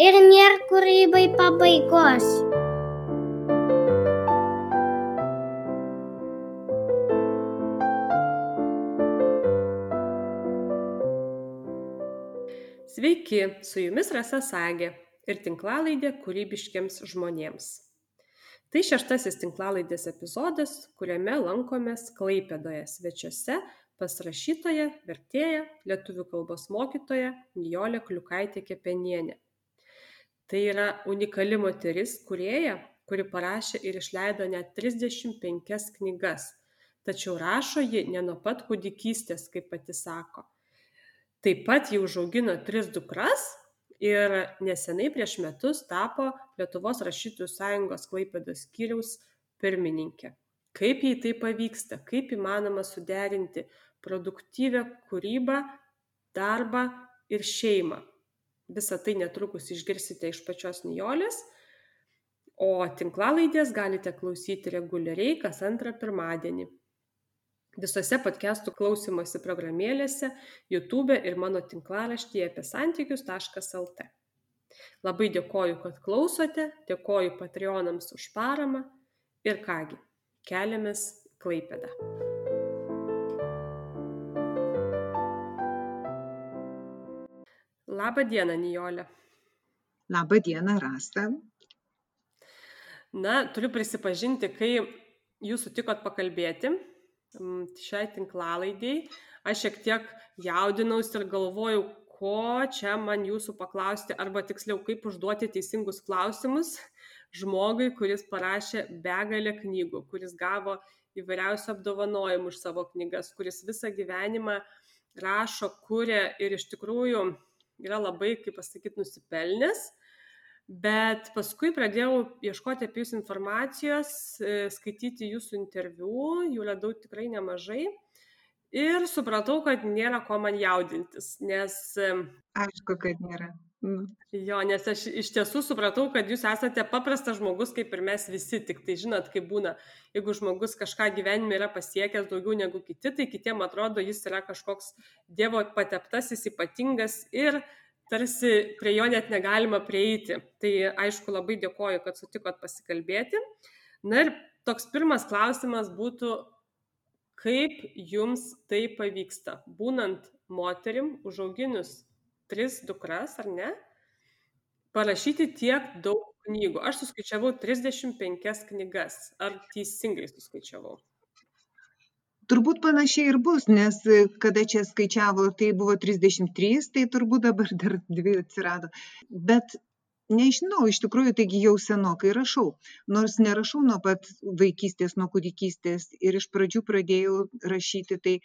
ir nėra kūrybai pabaigos. Sveiki, su jumis Rasa Sagė ir tinklalaidė kūrybiškiams žmonėms. Tai šeštasis tinklalaidės epizodas, kuriame lankomės Klaipėdoje svečiuose pas rašytoją, vertėją, lietuvių kalbos mokytoją Nijolę Kliukaitę Kepenienę. Tai yra unikali moteris, kurieja, kuri parašė ir išleido net 35 knygas. Tačiau rašo ji ne nuo pat kūdikystės, kaip pati sako. Taip pat jau užaugino tris dukras ir nesenai prieš metus tapo Lietuvos rašytojų sąjungos Klaipėdos skyriaus pirmininkė. Kaip jai tai pavyksta, kaip įmanoma suderinti produktyvę kūrybą, darbą ir šeimą. Visą tai netrukus išgirsite iš pačios Nijolės, o tinklalaidės galite klausyti reguliariai kas antrą pirmadienį visose podcastų klausymosi programėlėse, YouTube ir mano tinklaraštyje apie santykius.lt. Labai dėkoju, kad klausote, dėkoju Patreonams už paramą ir kągi, keliamės Klaipėdą. Labą dieną, Nijolė. Labą dieną, Rasta. Na, turiu prisipažinti, kai jūs sutikot pakalbėti, šiai tinklalaidei. Aš šiek tiek jaudinausi ir galvojau, ko čia man jūsų paklausti, arba tiksliau, kaip užduoti teisingus klausimus žmogui, kuris parašė begalę knygų, kuris gavo įvairiausių apdovanojimų už savo knygas, kuris visą gyvenimą rašo, kuria ir iš tikrųjų yra labai, kaip pasakyti, nusipelnęs bet paskui pradėjau ieškoti apie jūs informacijos, e, skaityti jūsų interviu, jų radau tikrai nemažai. Ir supratau, kad nėra ko man jaudintis, nes... E, Aišku, kad nėra. Mm. Jo, nes aš iš tiesų supratau, kad jūs esate paprastas žmogus, kaip ir mes visi, tik tai žinot, kaip būna, jeigu žmogus kažką gyvenime yra pasiekęs daugiau negu kiti, tai kitiem atrodo, jis yra kažkoks Dievo pateptasis, ypatingas ir tarsi prie jo net negalima prieiti. Tai aišku, labai dėkoju, kad sutikot pasikalbėti. Na ir toks pirmas klausimas būtų, kaip jums tai pavyksta, būnant moterim, užauginius tris dukras, ar ne, parašyti tiek daug knygų. Aš suskaičiavau 35 knygas. Ar teisingai suskaičiavau? turbūt panašiai ir bus nes e, kada čia skaičiavo tai buvo trisdešimt trys tai turbūt dabar dar dvi atsirado bet nežinau iš tikrųjų taigi jau senokai rašau nors nerašau nuo pat vaikystės nuo kūdikystės ir iš pradžių pradėjau rašyti tai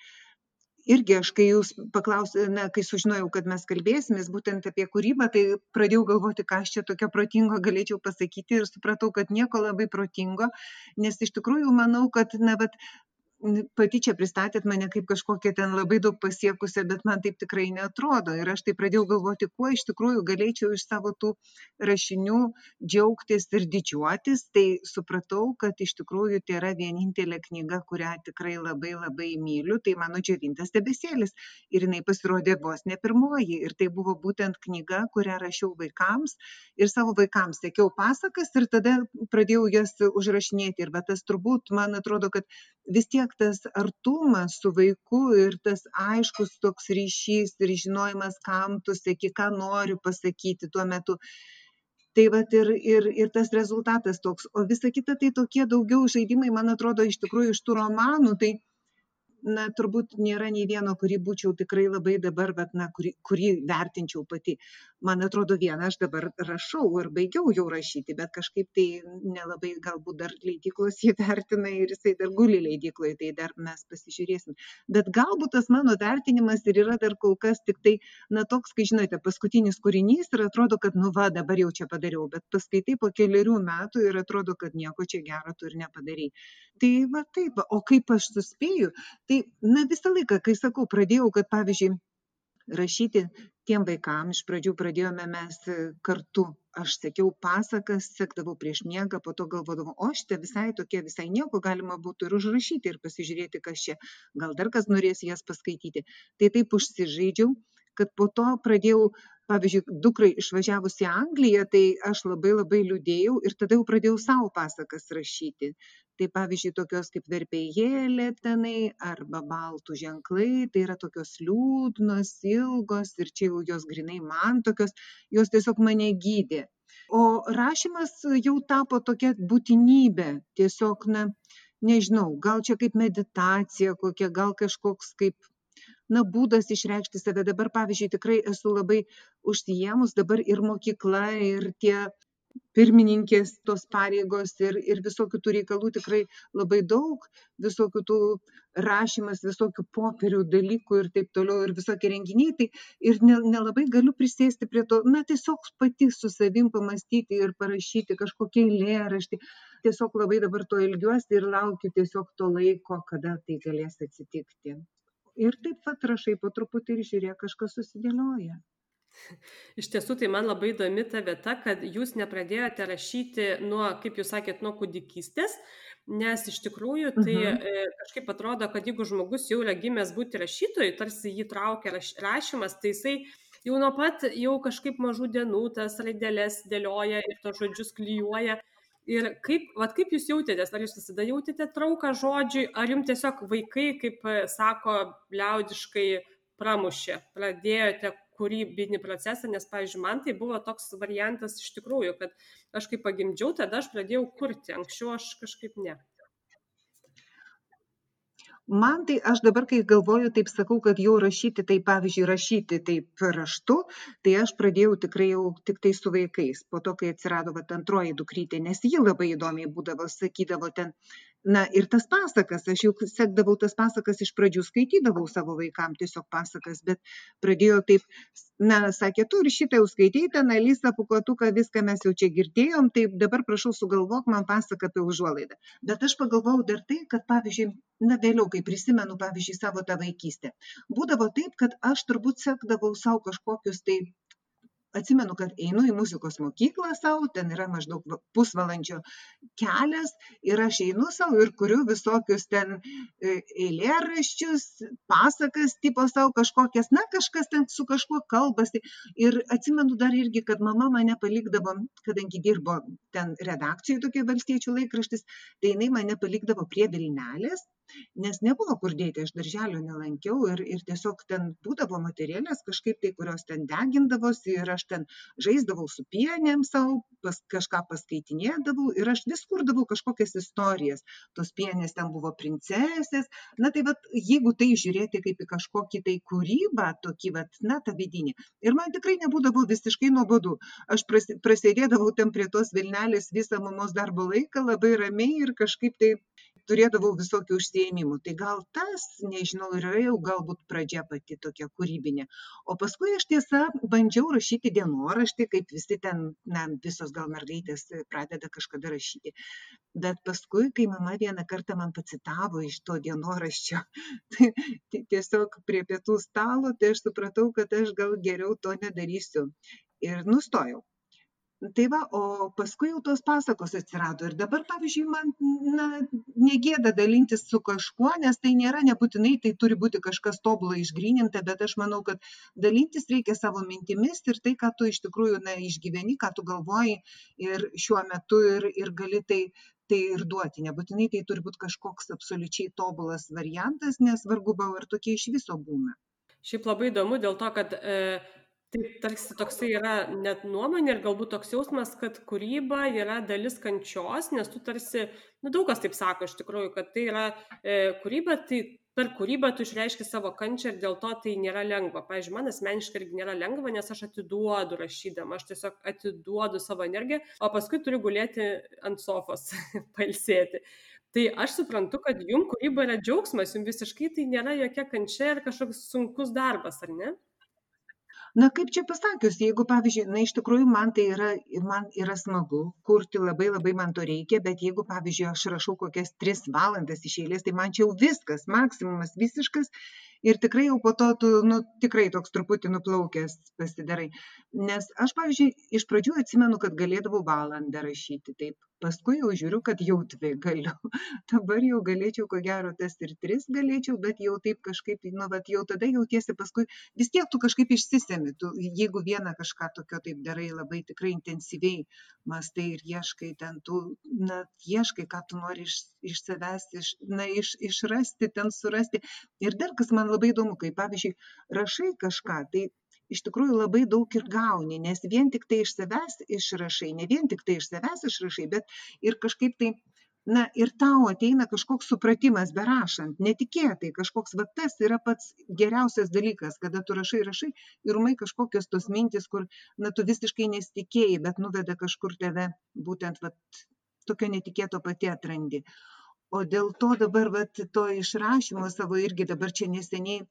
irgi aš kai jūs paklausė na kai sužinojau kad mes kalbėsimės būtent apie kūrybą tai pradėjau galvoti ką aš čia tokio protingo galėčiau pasakyti ir supratau kad nieko labai protingo nes iš tikrųjų manau kad na vat pati čia pristatėt mane kaip kažkokią ten labai daug pasiekusią, bet man taip tikrai netrodo. Ir aš tai pradėjau galvoti, kuo iš tikrųjų galėčiau iš savo tų rašinių džiaugtis ir didžiuotis. Tai supratau, kad iš tikrųjų tai yra vienintelė knyga, kurią tikrai labai labai myliu. Tai mano džiovintas debesėlis. Ir jinai pasirodė vos ne pirmoji. Ir tai buvo būtent knyga, kurią rašiau vaikams. Ir savo vaikams sekiau pasakas ir tada pradėjau jas užrašinėti. Ir bet tas turbūt, man atrodo, kad vis tiek tas artumas su vaiku ir tas aiškus toks ryšys ir žinojimas, kam tu seki, ką noriu pasakyti tuo metu. Tai vat ir, ir, ir tas rezultatas toks. O visa kita tai tokie daugiau žaidimai, man atrodo, iš tikrųjų iš tų romanų. Tai, na turbūt nėra nei vieno kurį būčiau tikrai labai dabar vat na kurį kurį vertinčiau pati. Man atrodo vieną aš dabar rašau ir baigiau jau rašyti bet kažkaip tai nelabai galbūt dar leidyklos jį vertina ir jisai dar guli leidykloj tai dar mes pasižiūrėsim. Bet galbūt tas mano vertinimas ir yra dar kol kas tiktai na toks kai žinote paskutinis kūrinys ir atrodo kad nu va dabar jau čia padariau bet paskaitai po kelerių metų ir atrodo kad nieko čia gero tu ir nepadarei tai va taip o kaip aš suspėju tai na visą laiką kai sakau pradėjau kad pavyzdžiui rašyti tiem vaikam iš pradžių pradėjome mes kartu aš sekiau pasakas sekdavau prieš miegą po to galvodavau o šitie visai tokie visai nieko galima būtų ir užrašyti ir pasižiūrėti kas čia gal dar kas norės jas paskaityti. Tai taip užsižaidžiau kad po to pradėjau pavyzdžiui dukrai išvažiavus į angliją tai aš labai labai liūdėjau ir tada jau pradėjau sau pasakas rašyti. Tai pavyzdžiui tokios kaip verpėjėlė tenai arba baltų ženklai tai yra tokios liūdnos ilgos ir čia jau jos grynai man tokios jos tiesiog mane gydė. O rašymas jau tapo tokia būtinybė tiesiog na nežinau gal čia kaip meditacija kokia gal kažkoks kaip na būdas išreikšti save. Dabar pavyzdžiui tikrai esu labai užsiėmus dabar ir mokykla ir tie pirmininkės tos pareigos ir ir visokių tų reikalų tikrai labai daug visokių tų rašymas visokių popierių dalykų ir taip toliau ir visokie renginiai. Tai ir ne nelabai galiu prisėsti prie to na tiesiog pati su savim pamąstyti ir parašyti kažkokį eilėraštį. Tiesiog labai dabar to ilgiuosi ir laukiu tiesiog to laiko kada tai galės atsitikti ir taip vat rašai po truputį ir žiūrėk kažkas susidėlioja Iš tiesų, tai man labai įdomi ta vieta, kad jūs nepradėjote rašyti nuo, kaip jūs sakėt, nuo kūdikystės, nes iš tikrųjų tai mhm. e, kažkaip atrodo, kad jeigu žmogus jau yra gimęs būti rašytojui, tarsi jį traukia raš, rašymas, tai jisai jau nuo pat jau kažkaip mažų dienų tas raidelės dėlioja ir tos žodžius klyjuoja. Ir kaip, vat, kaip jūs jautėtės, ar jūs visada jautėte trauką žodžiui, ar jums tiesiog vaikai, kaip e, sako, liaudiškai pramušė, pradėjote kūrybinį procesą, nes, pavyzdžiui, man tai buvo toks variantas iš tikrųjų, kad aš kai pagimdžiau, tada aš pradėjau kurti, anksčiau aš kažkaip ne man tai aš dabar kai galvoju taip sakau kad jau rašyti tai pavyzdžiui rašyti taip raštu tai aš pradėjau tikrai jau tiktai su vaikais. Po to kai atsirado vat antroji dukrytė nes ji labai įdomiai būdavo sakydavo ten na ir tas pasakas aš juk sekdavau tas pasakas iš pradžių skaitydavau savo vaikam tiesiog pasakas bet pradėjo taip na sakė tu ir šitą jau skaitei ten alisą pūkuotuką viską mes jau čia girdėjom tai dabar prašau sugalvok man pasaką apie užuolaidą. Bet aš pagalvojau dar tai kad pavyzdžiui na vėliau kai prisimenu pavyzdžiui savo tą vaikystę būdavo taip kad aš turbūt sekdavau sau kažkokius tai atsimenu kad einu į muzikos mokyklą sau ten yra maždaug pusvalandžio kelias ir aš einu sau ir kuriu visokius ten e, eilėraščius pasakas tipo sau kažkokias na kažkas ten su kažkuo kalbasi. Ir atsimenu dar irgi kad mama mane palikdavo kadangi dirbo ten redakcijoj tokioj valstiečių laikraštis tai jinai mane palikdavo prie vilnelės nes nebuvo kur dėti aš darželio nelankiau ir ir tiesiog ten būdavo moterėlės kažkaip tai kurios ten degindavosi ir aš ten žaisdavau su pienėm sau pas kažką paskaitinėdavau ir aš vis kurdavau kažkokias istorijas. Tos pienės ten buvo princesės. Na tai vat jeigu tai žiūrėti kaip į kažkokį tai kūrybą tokį vat na tą vidinį. Ir man tikrai nebūdavo visiškai nuobodu. Aš prasi prasėdėdavau ten prie tos vilnelės visą mamos darbo laiką labai ramiai ir kažkaip tai turėdavau visokių užsiėmimų. Tai gal tas nežinau ir yra jau galbūt pradžia pati tokia kūrybinė. O paskui aš tiesa bandžiau rašyti dienoraštį kaip visi ten na visos gal mergaitės pradeda kažkada rašyti. Bet paskui kai mama vieną kartą man pacitavo iš to dienoraščio tai, tai tiesiog prie pietų stalo tai aš supratau kad aš gal geriau to nedarysiu. Ir nustojau tai va o paskui jau tos pasakos atsirado. Ir dabar pavyzdžiui man na negėda dalintis su kažkuo nes tai nėra nebūtinai tai turi būti kažkas tobulai išgryninta bet aš manau kad dalintis reikia savo mintimis ir tai ką tu iš tikrųjų na išgyveni ką tu galvoji ir šiuo metu ir ir gali tai tai ir duoti. Nebūtinai tai turi būt kažkoks absoliučiai tobulas variantas nes vargu bau ar tokie iš viso būna. Šiaip labai įdomu dėl to, kad e, tai tarsi toksai yra net nuomonė ir galbūt toks jausmas, kad kūryba yra dalis kančios, nes tu tarsi, nu daug kas taip sako iš tikrųjų, kad tai yra e, kūryba, tai per kūrybą tu išreiški savo kančią ir dėl to tai nėra lengva. Pavyzdžiui, man asmeniškai irgi nėra lengva, nes aš atiduodu rašydama, aš tiesiog atiduodu savo energiją, o paskui turiu gulėti ant sofos, pailsėti. Tai aš suprantu, kad jums kūryba yra džiaugsmas, jums visiškai tai nėra jokia kančia ir kažkoks sunkus darbas, ar ne? Na kaip čia pasakius jeigu pavyzdžiui na iš tikrųjų man tai yra man yra smagu kurti labai labai man to reikia bet jeigu pavyzdžiui aš rašau kokias tris valandas iš eilės tai man čia jau viskas maksimumas visiškas ir tikrai jau po to tu nu tikrai toks truputį nuplaukęs pasidarai. Nes aš pavyzdžiui iš pradžių atsimenu kad galėdavau valandą rašyti taip paskui jau žiūriu kad jau dvi galiu. Dabar jau galėčiau ko gero tas ir tris galėčiau bet jau taip kažkaip nu vat jau tada jautiesi paskui vis tiek tu kažkaip išsisemi tu jeigu vieną kažką tokio taip darai labai tikrai intensyviai mąstai ir ieškai ten tų na ieškai ką tu nori iš iš savęs iš na iš išrasti ten surasti. Ir dar kas man labai įdomu kai pavyzdžiui rašai kažką tai iš tikrųjų labai daug ir gauni nes vien tiktai iš savęs išrašai ne vien tiktai iš savęs išrašai bet ir kažkaip tai na ir tau ateina kažkoks supratimas berašant netikėtai kažkoks va tas yra pats geriausias dalykas kada tu rašai rašai ir ūmai kažkokios tos mintys kur na tu visiškai nesitikėjai bet nuveda kažkur tave būtent vat tokio netikėto pati atrandi. O dėl to dabar vat to išrašymo savo irgi dabar čia neseniai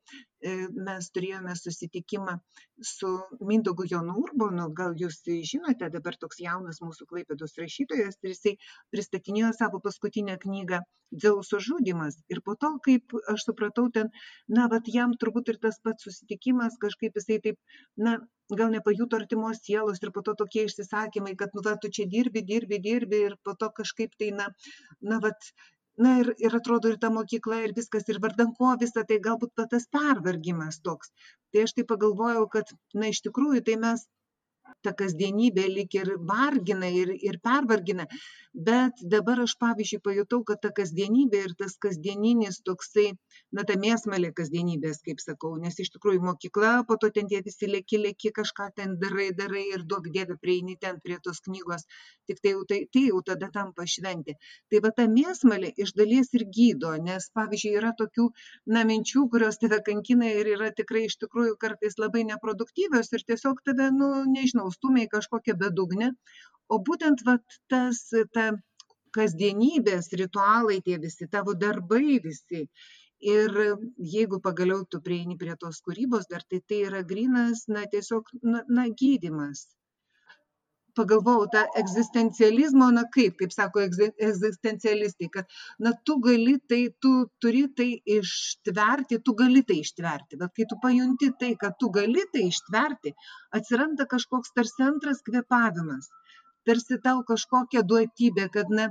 mes turėjome susitikimą su Mindaugu Jonu Urbonu, gal jūs žinote, dabar toks jaunas mūsų klaipėdos rašytojas ir jisai pristatinėjo savo paskutinę knygą Dzeuso žudimas. Ir po to, kaip aš supratau, ten, na, vat jam turbūt ir tas pats susitikimas, kažkaip jisai taip, na, gal nepajuto artimos sielos ir po to tokie išsisakymai, kad, nu, va, tu čia dirbi, dirbi, dirbi ir po to kažkaip tai, na, na, vat, na ir ir atrodo ir ta mokykla ir viskas ir vardan ko visa tai galbūt va tas pervargimas toks. Tai aš taip pagalvojau kad na iš tikrųjų tai mes ta kasdienybė lyg ir vargina ir, ir pervargina, bet dabar aš pavyzdžiui pajutau, kad ta kasdienybė ir tas kasdieninis toksai, na, ta mėsmalė kasdienybės, kaip sakau, nes iš tikrųjų mokykla, po to ten tie visi lėki, lėki, kažką ten darai, darai ir duok dievę prieini ten prie tos knygos, tik tai jau, tai, tai jau tada tampa šventė. Tai va ta mėsmalė iš dalies ir gydo, nes pavyzdžiui yra tokių, na, minčių, kurios tave kankina ir yra tikrai iš tikrųjų kartais labai neproduktyvios ir tiesiog tave, nu, nežinau, stumia į kažkokią bedugnę, o būtent vat, tas ta kasdienybės ritualai, tie visi tavo darbai visi. Ir jeigu pagaliau tu prieini prie tos kūrybos, dar tai tai yra grinas, na tiesiog, na, na gydimas pagalvojau tą egzistencializmo, na kaip, kaip sako egzistencialistai, kad, na tu gali tai, tu turi tai ištverti, tu gali tai ištverti, bet kai tu pajunti tai, kad tu gali tai ištverti, atsiranda kažkoks tarsi antras kvepavimas, tarsi tau kažkokia duotybė, kad, na,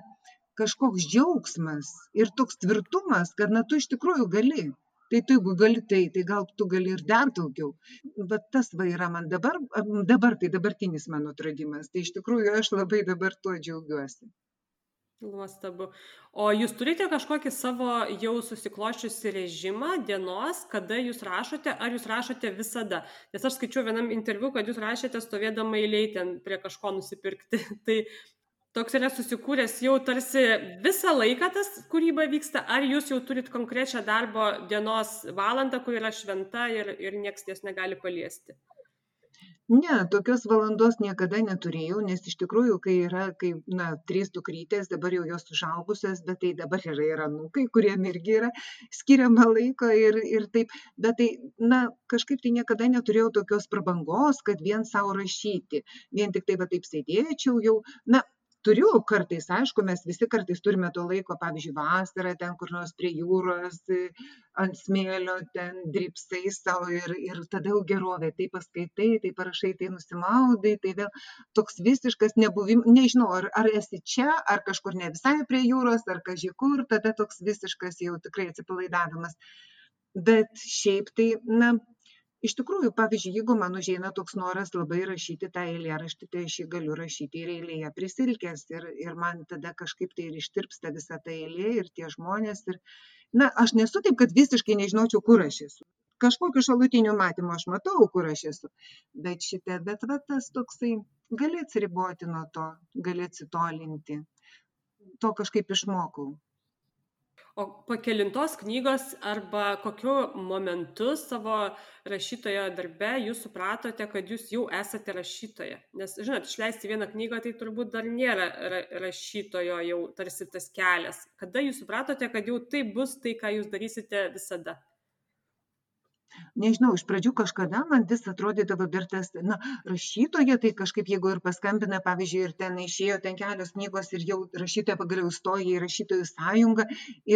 kažkoks džiaugsmas ir toks tvirtumas, kad, na, tu iš tikrųjų gali tai tu jeigu gali tai tai gal tu gali ir dar daugiau vat tas va yra man dabar dabar tai dabartinis mano atradimas tai iš tikrųjų aš labai dabar tuo džiaugiuosi Nuostabu. O jūs turite kažkokį savo jau susikloščiusi režimą dienos, kada jūs rašote, ar jūs rašote visada? Nes aš skaičiu vienam interviu, kad jūs rašėte stovėdama eiliai ten prie kažko nusipirkti. tai toks yra susikūręs jau tarsi visą laiką tas kūryba vyksta, ar jūs jau turit konkrečią darbo dienos valandą, kur yra šventa ir, ir niekas jas negali paliesti? Ne, tokios valandos niekada neturėjau, nes iš tikrųjų, kai yra, kai, na, trys dukrytės, dabar jau jos užaugusios, bet tai dabar yra ir anūkai, kuriem irgi yra skiriama laiko ir, ir taip, bet tai, na, kažkaip tai niekada neturėjau tokios prabangos, kad vien savo rašyti, vien tik tai va taip sėdėčiau jau, na, turiu kartais aišku mes visi kartais turime to laiko pavyzdžiui vasarą ten kur nors prie jūros ant smėlio ten drybsai sau ir ir tada jau gerovė tai paskaitai tai parašai tai nusimaudai tai vėl toks visiškas nebuvim nežinau ar ar esi čia ar kažkur ne visai prie jūros ar kaži kur tada toks visiškas jau tikrai atsipalaidavimas. Bet šiaip tai na iš tikrųjų pavyzdžiui jeigu man užeina toks noras labai rašyti tą eilėraštį tai aš jį galiu rašyti ir eilėje prisilkęs ir ir man tada kažkaip tai ir ištirpsta visa ta eilė ir tie žmonės ir na aš nesu taip kad visiškai nežinočiau kur aš esu. Kažkokiu šalutiniu matymu aš matau kur aš esu. Bet šitą bet va tas toksai gali atsiriboti nuo to gali atsitolinti. To kažkaip išmokau o po kelintos knygos arba kokiu momentu savo rašytojo darbe jūs supratote kad jūs jau esate rašytoja? Nes žinot išleisti vieną knygą tai turbūt dar nėra ra rašytojo jau tarsi tas kelias. Kada jūs supratote kad jau tai bus tai ką jūs darysite visada nežinau iš pradžių kažkada man vis atrodydavo dar tas na rašytoja tai kažkaip jeigu ir paskambina pavyzdžiui ir ten išėjo ten kelios knygos ir jau rašytoja pagaliau įstoja į rašytojų sąjungą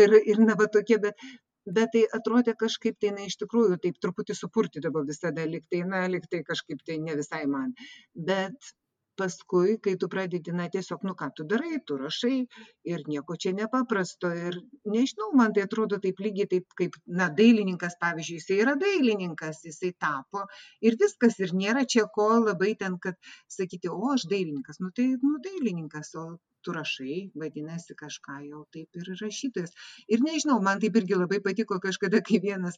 ir ir na va tokie bet bet tai atrodė kažkaip tai, na, iš tikrųjų, taip truputį supurtydavo visada, liktai, na, liktai kažkaip tai ne visai man. Bet paskui, kai tu pradedi, na, tiesiog, nu, ką tu darai, tu rašai ir nieko čia nepaprasto. Ir nežinau, man tai atrodo taip lygiai taip, kaip, na, dailininkas, pavyzdžiui, jisai yra dailininkas, jisai tapo ir viskas, ir nėra čia ko labai ten, kad sakyti, o aš dailininkas, nu tai, nu, dailininkas, o tu rašai, vadinasi, kažką jau taip ir rašytojas. Ir nežinau, man taip irgi labai patiko kažkada, kai vienas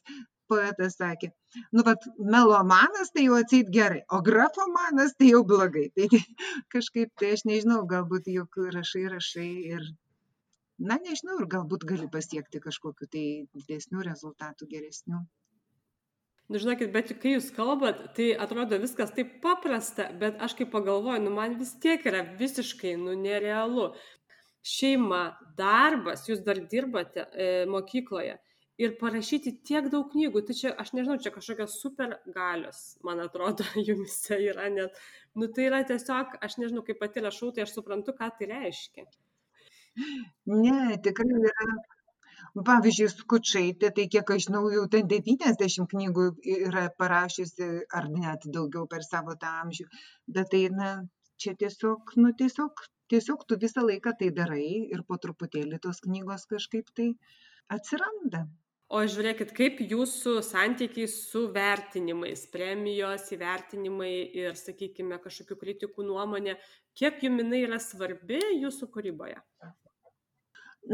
poetas sakė, nu, vad, melomanas tai jau atseit gerai, o grafomanas tai jau blogai. Tai, tai kažkaip, tai aš nežinau, galbūt juk rašai, rašai ir, na, nežinau, ir galbūt gali pasiekti kažkokiu tai didesnių rezultatų, geresnių. Nu, žinokit, bet kai jūs kalbat, tai atrodo viskas taip paprasta, bet aš kaip pagalvoju, nu, man vis tiek yra visiškai, nu, nerealu. Šeima, darbas, jūs dar dirbate e, mokykloje ir parašyti tiek daug knygų, tai čia, aš nežinau, čia kažkokios super galios, man atrodo, jumise yra net, nu, tai yra tiesiog, aš nežinau, kaip pati rašau, tai aš suprantu, ką tai reiškia. Ne, tikrai yra pavyzdžiui skučaitė tai kiek aš žinau jau ten devyniasdešimt knygų yra parašiusi ar net daugiau per savo tą amžių bet tai na čia tiesiog nu tiesiog tiesiog tu visą laiką tai darai ir po truputėlį tos knygos kažkaip tai atsiranda O žiūrėkit, kaip jūsų santykiai su vertinimais, premijos įvertinimai ir, sakykime, kažkokių kritikų nuomonė, kiek jums jinai yra svarbi jūsų kūryboje?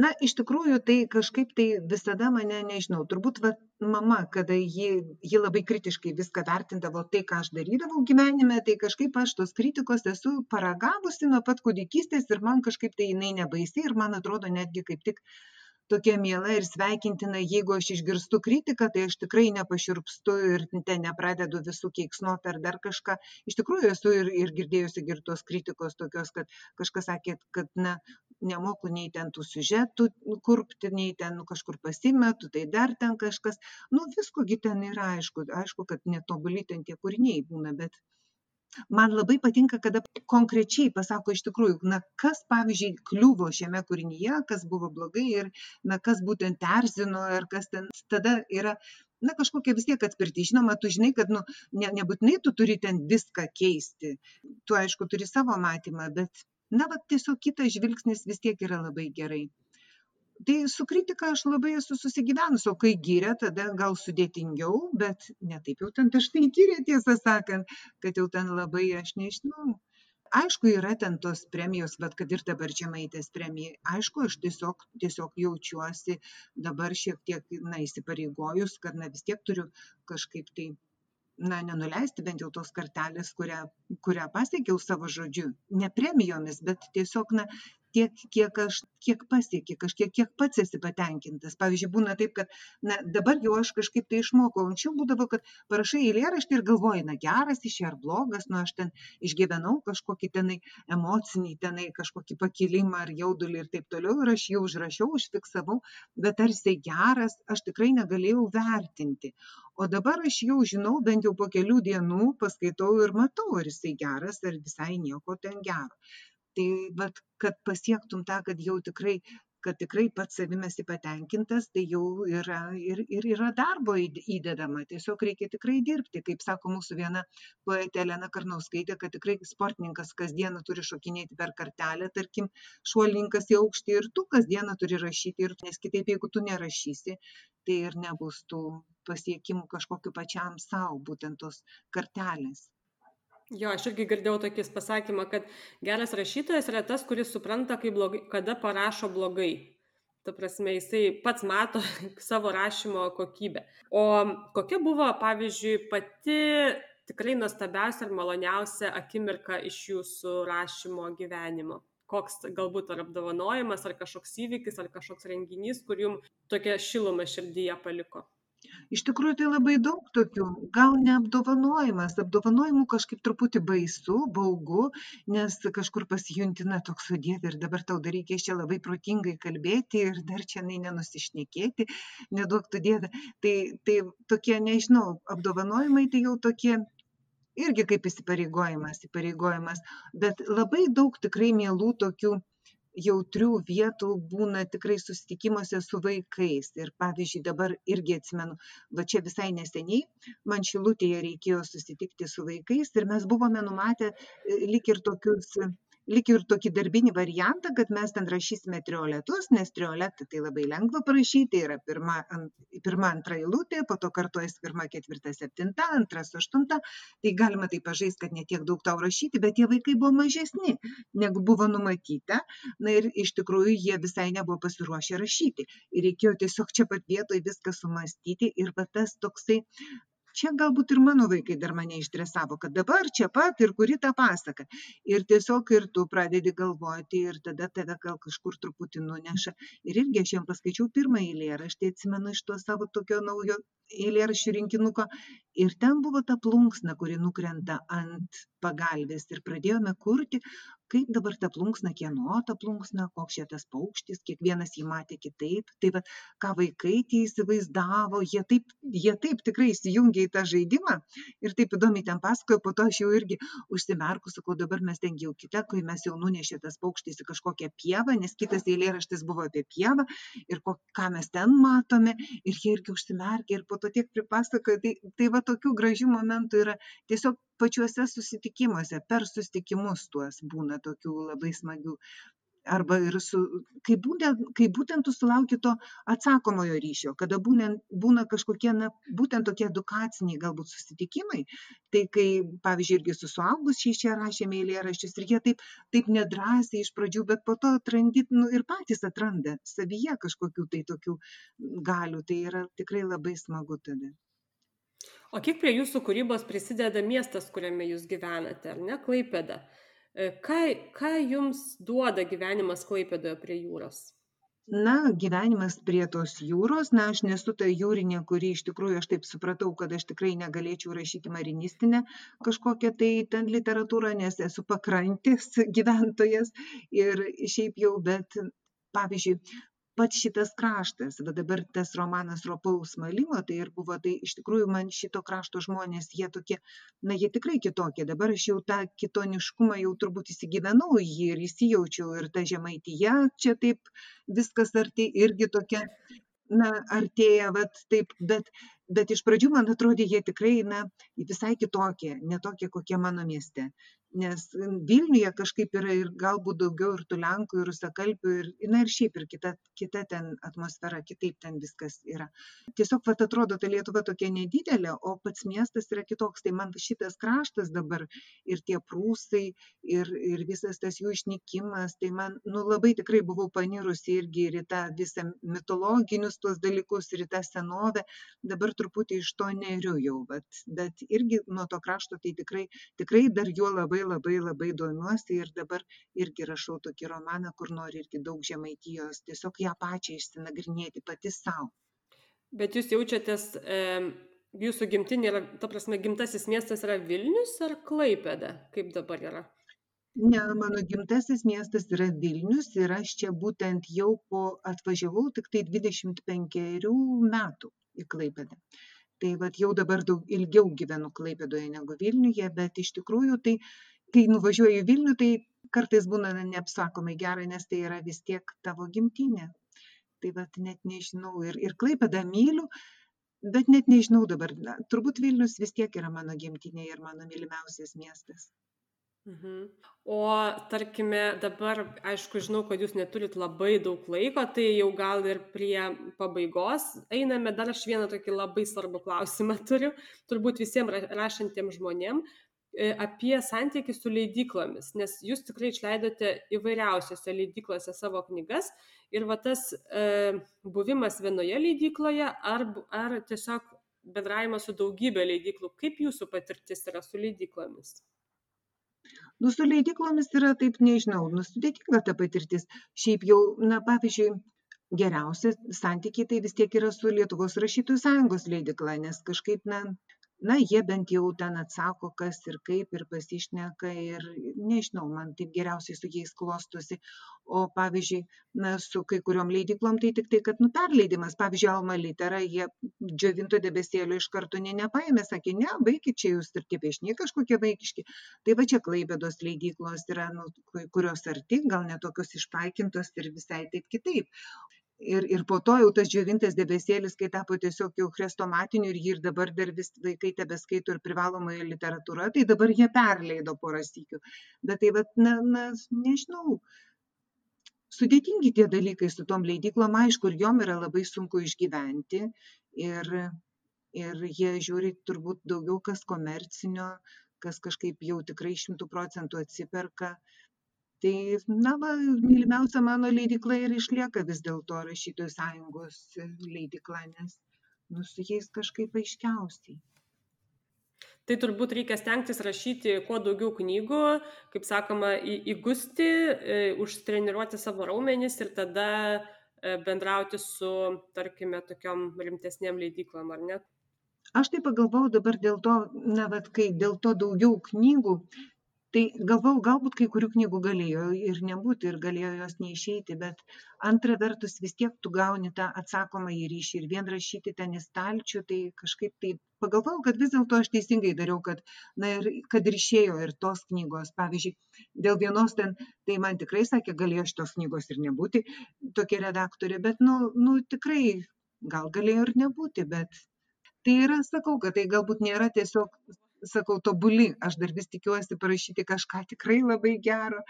Na iš tikrųjų tai kažkaip tai visada mane nežinau turbūt vat mama kada ji ji labai kritiškai viską vertindavo tai ką aš darydavau gyvenime tai kažkaip aš tos kritikos esu paragavusi nuo pat kūdikystės ir man kažkaip tai jinai nebaisi ir man atrodo netgi kaip tik tokia miela ir sveikintina jeigu aš išgirstu kritiką tai aš tikrai nepašiurpstu ir ten nepradedu visų keiksnot ar dar kažką. Iš tikrųjų esu ir ir girdėjusi ir tos kritikos tokios kad kažkas sakė kad na nemoku nei ten tų siužetų kurpti nei ten nu kažkur pasimetu tai dar ten kažkas. Nu visko gi ten yra aišku aišku kad netobuli ten tie kūriniai būna bet man labai patinka kada konkrečiai pasako iš tikrųjų na kas pavyzdžiui kliuvo šiame kūrinyje kas buvo blogai ir na kas būtent erzino ir kas ten tada yra na kažkokia vis tiek atspirtis. Žinoma tu žinai kad nu ne nebūtinai tu turi ten viską keisti. Tu aišku turi savo matymą bet na vat tiesiog kitas žvilgsnis vis tiek yra labai gerai tai su kritika aš labai esu susigyvenus o kai giria tada gal sudėtingiau bet ne taip jau ten dažnai giria tiesą sakant kad jau ten labai aš nežinau. Aišku yra ten tos premijos vat kad ir dabar žemaitės premija. Aišku aš tiesiog tiesiog jaučiuosi dabar šiek tiek na įsipareigojus kad na vis tiek turiu kažkaip tai na nenuleisti bent jau tos kartelės kurią kurią pasiekiau savo žodžiu. Ne premijomis bet tiesiog na tiek kiek aš kiek pasieki kažkiek kiek pats esi patenkintas. Pavyzdžiui būna taip kad na dabar jau aš kažkaip tai išmokau anksčiau būdavo kad parašai eilėraštį ir galvoji na geras čia ar blogas nu aš ten išgyvenau kažkokį tenai emocinį tenai kažkokį pakilimą ar jaudulį ir taip toliau ir aš jį užrašiau užfiksavau bet ar jisai geras aš tikrai negalėjau vertinti. O dabar aš jau žinau bent jau po kelių dienų paskaitau ir matau ar jisai geras ar visai nieko ten gero tai vat kad pasiektum tą kad jau tikrai kad tikrai pats savim esi patenkintas tai jau yra ir ir yra darbo įdedama. Tiesiog reikia tikrai dirbti. Kaip sako mūsų viena poetė elena karnauskaitė kad tikrai sportininkas kasdieną turi šokinėti per kartelę tarkim šuolininkas į aukštį ir tu kasdieną turi rašyti ir nes kitaip jeigu tu nerašysi tai ir nebus tų pasiekimų kažkokių pačiam sau būtent tos kartelės Jo, aš irgi girdėjau tokį pasakymą, kad geras rašytojas yra tas, kuris supranta, blogai, kada parašo blogai. Ta prasme, jisai pats mato savo rašymo kokybę. O kokia buvo, pavyzdžiui, pati tikrai nuostabiausia ir maloniausia akimirka iš jūsų rašymo gyvenimo? Koks galbūt ar apdovanojimas, ar kažkoks įvykis, ar kažkoks renginys, kur jums tokia šiluma širdyje paliko? Iš tikrųjų tai labai daug tokių gal ne apdovanojimas apdovanojimų kažkaip truputį baisu baugu nes kažkur pasijunti na toks dieve ir dabar tau dar reikės čia labai protingai kalbėti ir dar čionai nenusišnekėti neduok tu dieve. Tai tai tokie nežinau apdovanojimai tai jau tokie irgi kaip įsipareigojimas įpareigojimas bet labai daug tikrai mielų tokių jautrių vietų būna tikrai susitikimuose su vaikais. Ir pavyzdžiui, dabar irgi atsimenu, va čia visai neseniai man šilutėje reikėjo susitikti su vaikais ir mes buvome numatę e, lik ir tokius lyg ir tokį darbinį variantą, kad mes ten rašysime trioletus, nes trioletą tai labai lengva parašyti, yra pirma, ant, pirma antra eilutė, po to kartuojas pirma, ketvirta, septinta, antras, aštunta, tai galima tai pažaisti, kad netiek daug tau rašyti, bet tie vaikai buvo mažesni, negu buvo numatyta, na ir iš tikrųjų jie visai nebuvo pasiruošę rašyti. Ir reikėjo tiesiog čia pat vietoje viską sumastyti ir va tas toksai čia galbūt ir mano vaikai dar mane išdresavo, kad dabar čia pat ir kuri tą pasaką. Ir tiesiog ir tu pradedi galvoti ir tada tave gal kažkur truputį nuneša. Ir irgi aš jam paskaičiau pirmą eilėraštį, atsimenu iš to savo tokio naujo eilėraščių rinkinuko. Ir ten buvo ta plunksna, kuri nukrenta ant pagalbės. Ir pradėjome kurti, kaip dabar ta plunksna, kieno ta plunksna, koks čia tas paukštis, kiekvienas jį matė kitaip. Tai va, ką vaikai tie įsivaizdavo, jie taip, jie taip tikrai įsijungė į tą žaidimą ir taip įdomiai ten pasakojo, po to aš jau irgi užsimerkus, sakau, dabar mes ten jau kitą, kai mes jau nunešė tas paukštis į kažkokią pievą, nes kitas eilėraštis buvo apie pievą ir ko, ką mes ten matome ir jie irgi užsimerkė ir po to tiek pripasakojo. Tai, tai va tokių gražių momentų yra tiesiog pačiuose susitikimuose, per susitikimus tuos būna tokių labai smagių. Arba ir su, kai būtent, kai būtent tu sulauki to atsakomojo ryšio, kada būna, būna kažkokie, na, būtent tokie edukaciniai galbūt susitikimai, tai kai, pavyzdžiui, irgi su suaugusiais čia rašėme eilėraščius ir jie taip, taip nedrasiai iš pradžių, bet po to atrandi, nu, ir patys atranda savyje kažkokių tai tokių galių, tai yra tikrai labai smagu tada. O kiek prie jūsų kūrybos prisideda miestas, kuriame jūs gyvenate, ar ne, Klaipėda? E, ką, ką jums duoda gyvenimas Klaipėdoje prie jūros? Na, gyvenimas prie tos jūros, na, aš nesu ta jūrinė, kuri iš tikrųjų aš taip supratau, kad aš tikrai negalėčiau rašyti marinistinę kažkokią tai ten literatūrą, nes esu pakrantės gyventojas ir šiaip jau, bet pavyzdžiui, pats šitas kraštas va dabar tas romanas ropaus malimo tai ir buvo tai iš tikrųjų man šito krašto žmonės jie tokie na jie tikrai kitokie. Dabar aš jau tą kitoniškumą jau turbūt įsigyvenau į jį ir įsijaučiau ir ta žemaitija čia taip viskas arti irgi tokia na artėja vat taip bet bet iš pradžių man atrodė jie tikrai na visai kitokie ne tokie kokie mano mieste. Nes vilniuje kažkaip yra ir galbūt daugiau ir tų lenkų ir rusakalbių ir na ir šiaip ir kita kita ten atmosfera kitaip ten viskas yra. Tiesiog vat atrodo ta lietuva tokia nedidelė o pats miestas yra kitoks. Tai man šitas kraštas dabar ir tie prūsai ir ir visas tas jų išnykimas tai man nu labai tikrai buvau panirusi irgi ir į tą visą mitologinius tuos dalykus ir į tą senovę. Dabar truputį iš to neriu jau vat bet irgi nuo to krašto tai tikrai tikrai dar juo labai labai labai domiuosi ir dabar irgi rašau tokį romaną, kur noriu irgi daug žemaitijos, tiesiog ją pačią išsinagrinėti pati savo. Bet jūs jaučiatės, e, jūsų gimtinė yra, ta prasme, gimtasis miestas yra Vilnius ar Klaipėda, kaip dabar yra? Ne, mano gimtasis miestas yra Vilnius ir aš čia būtent jau po atvažiavau tik tai 25 metų į Klaipėdą. Tai vad jau dabar daug ilgiau gyvenu Klaipėdoje negu Vilniuje, bet iš tikrųjų tai kai nuvažiuoji į Vilnių, tai kartais būna neapsakomai gera, nes tai yra vis tiek tavo gimtinė. Tai vad net nežinau ir, ir Klaipėdą myliu, bet net nežinau dabar. Na, turbūt Vilnius vis tiek yra mano gimtinė ir mano mylimiausias miestas. Mhm. O tarkime, dabar, aišku, žinau, kad jūs neturit labai daug laiko, tai jau gal ir prie pabaigos einame. Dar aš vieną tokį labai svarbų klausimą turiu, turbūt visiems rašantiems žmonėms. E, apie santykį su leidyklomis, nes jūs tikrai išleidote įvairiausiose leidyklose savo knygas ir va tas e, buvimas vienoje leidykloje ar, ar tiesiog bendravimas su daugybė leidyklų, kaip jūsų patirtis yra su leidyklomis? Nu, su leidyklomis yra taip, nežinau, nu, sudėtinga ta patirtis. Šiaip jau, na, pavyzdžiui, geriausi santykiai tai vis tiek yra su Lietuvos rašytojų sąjungos leidikla, nes kažkaip, na, na jie bent jau ten atsako kas ir kaip ir pasišneka ir nežinau man taip geriausiai su jais klostosi. O pavyzdžiui na su kai kuriom leidyklom tai tiktai kad nu perleidimas. Pavyzdžiui alma litera jie džiovinto debesėlio iš karto nė nepaėmė sakė ne baikit čia jūs ir tie piešiniai kažkokie vaikiški. Tai va čia klaipėdos leidyklos yra nu kurios arti gal ne tokios išpaikintos ir visai taip kitaip ir ir po to jau tas džiovintas debesėlis kai tapo tiesiog jau chrestomatiniu ir jį ir dabar dar vis vaikai tebeskaito ir privalomąją literatūra tai dabar jie perleido porą sykių. Bet tai vat na na nežinau. Sudėtingi tie dalykai su tom leidyklom aišku ir jom yra labai sunku išgyventi ir ir jie žiūri turbūt daugiau kas komercinio kas kažkaip jau tikrai šimtu procentų atsiperka tai na va mylimiausia mano leidykla ir išlieka vis dėlto rašytojų sąjungos leidykla nes nu su jais kažkaip aiškiausiai Tai turbūt reikia stengtis rašyti kuo daugiau knygų, kaip sakoma, į, įgusti, e, užtreniruoti savo raumenis ir tada e, bendrauti su, tarkime, tokiom rimtesnėm leidyklom, ar ne? Aš tai pagalvojau dabar dėl to, na, bet kai dėl to daugiau knygų, tai galvojau galbūt kai kurių knygų galėjo ir nebūti ir galėjo jos neišeiti bet antra vertus vis tiek tu gauni tą atsakomąjį ryšį ir vien rašyti ten į stalčių tai kažkaip tai pagalvojau kad vis dėlto aš teisingai dariau kad na ir kad ir išėjo ir tos knygos. Pavyzdžiui dėl vienos ten tai man tikrai sakė galėjo šitos knygos ir nebūti tokia redaktorė bet nu nu tikrai gal galėjo ir nebūti bet tai yra sakau kad tai galbūt nėra tiesiog sakau tobuli aš dar vis tikiuosi parašyti kažką tikrai labai gero.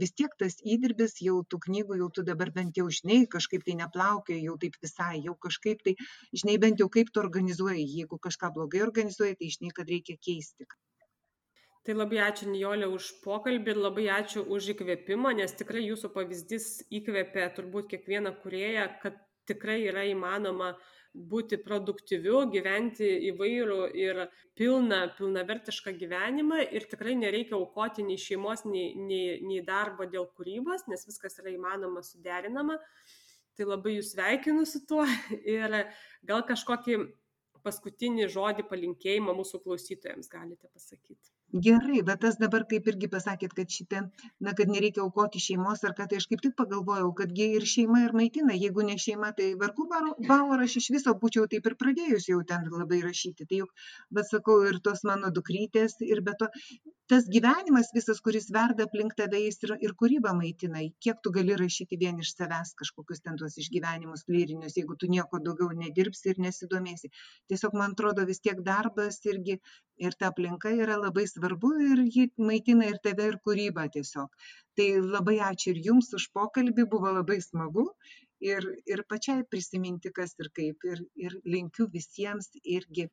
Vis tiek tas įdirbis jau tų knygų jau tu dabar bent jau žinai kažkaip tai neplaukioji jau taip visai jau kažkaip tai žinai bent jau kaip tu organizuoji jeigu kažką blogai organizuoji tai žinai kad reikia keisti. Tai labai ačiū Nijolė už pokalbį ir labai ačiū už įkvėpimą, nes tikrai jūsų pavyzdys įkvėpė turbūt kiekvieną kurėją, kad tikrai yra įmanoma uh, būti produktyviu, gyventi įvairų ir pilną, pilnavertišką gyvenimą ir tikrai nereikia aukoti nei šeimos, nei, nei, nei darbo dėl kūrybos, nes viskas yra įmanoma suderinama. Tai labai jūs sveikinu su tuo ir gal kažkokį paskutinį žodį palinkėjimą mūsų klausytojams galite pasakyti gerai bet tas dabar kaip irgi pasakėt kad šitą na kad nereikia aukoti šeimos ar ką tai aš kaip tik pagalvojau kad gi ir šeima ir maitina. Jeigu ne šeima tai vargu bau ar aš iš viso būčiau taip ir pradėjus jau ten labai rašyti. Tai juk bet sakau ir tos mano dukrytės ir be to tas gyvenimas visas kuris verda aplink tave jis ir ir kūrybą maitina. Kiek tu gali rašyti vien iš savęs kažkokius ten tuos išgyvenimus lyrinius jeigu tu nieko daugiau nedirbsi ir nesidomėsi. Tiesiog man atrodo vis tiek darbas irgi ir ta aplinka yra labai svarbu ir ji maitina ir tave, ir kūrybą tiesiog. Tai labai ačiū ir jums už pokalbį, buvo labai smagu ir, ir pačiai prisiminti, kas ir kaip. Ir, ir linkiu visiems irgi,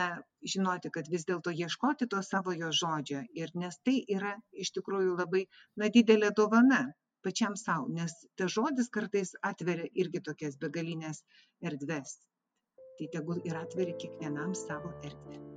na, žinoti, kad vis dėlto ieškoti to savojo žodžio. Ir nes tai yra iš tikrųjų labai, na, didelė dovana pačiam savo, nes tas žodis kartais atveria irgi tokias begalinės erdves. Tai tegul ir atveria kiekvienam savo erdvę.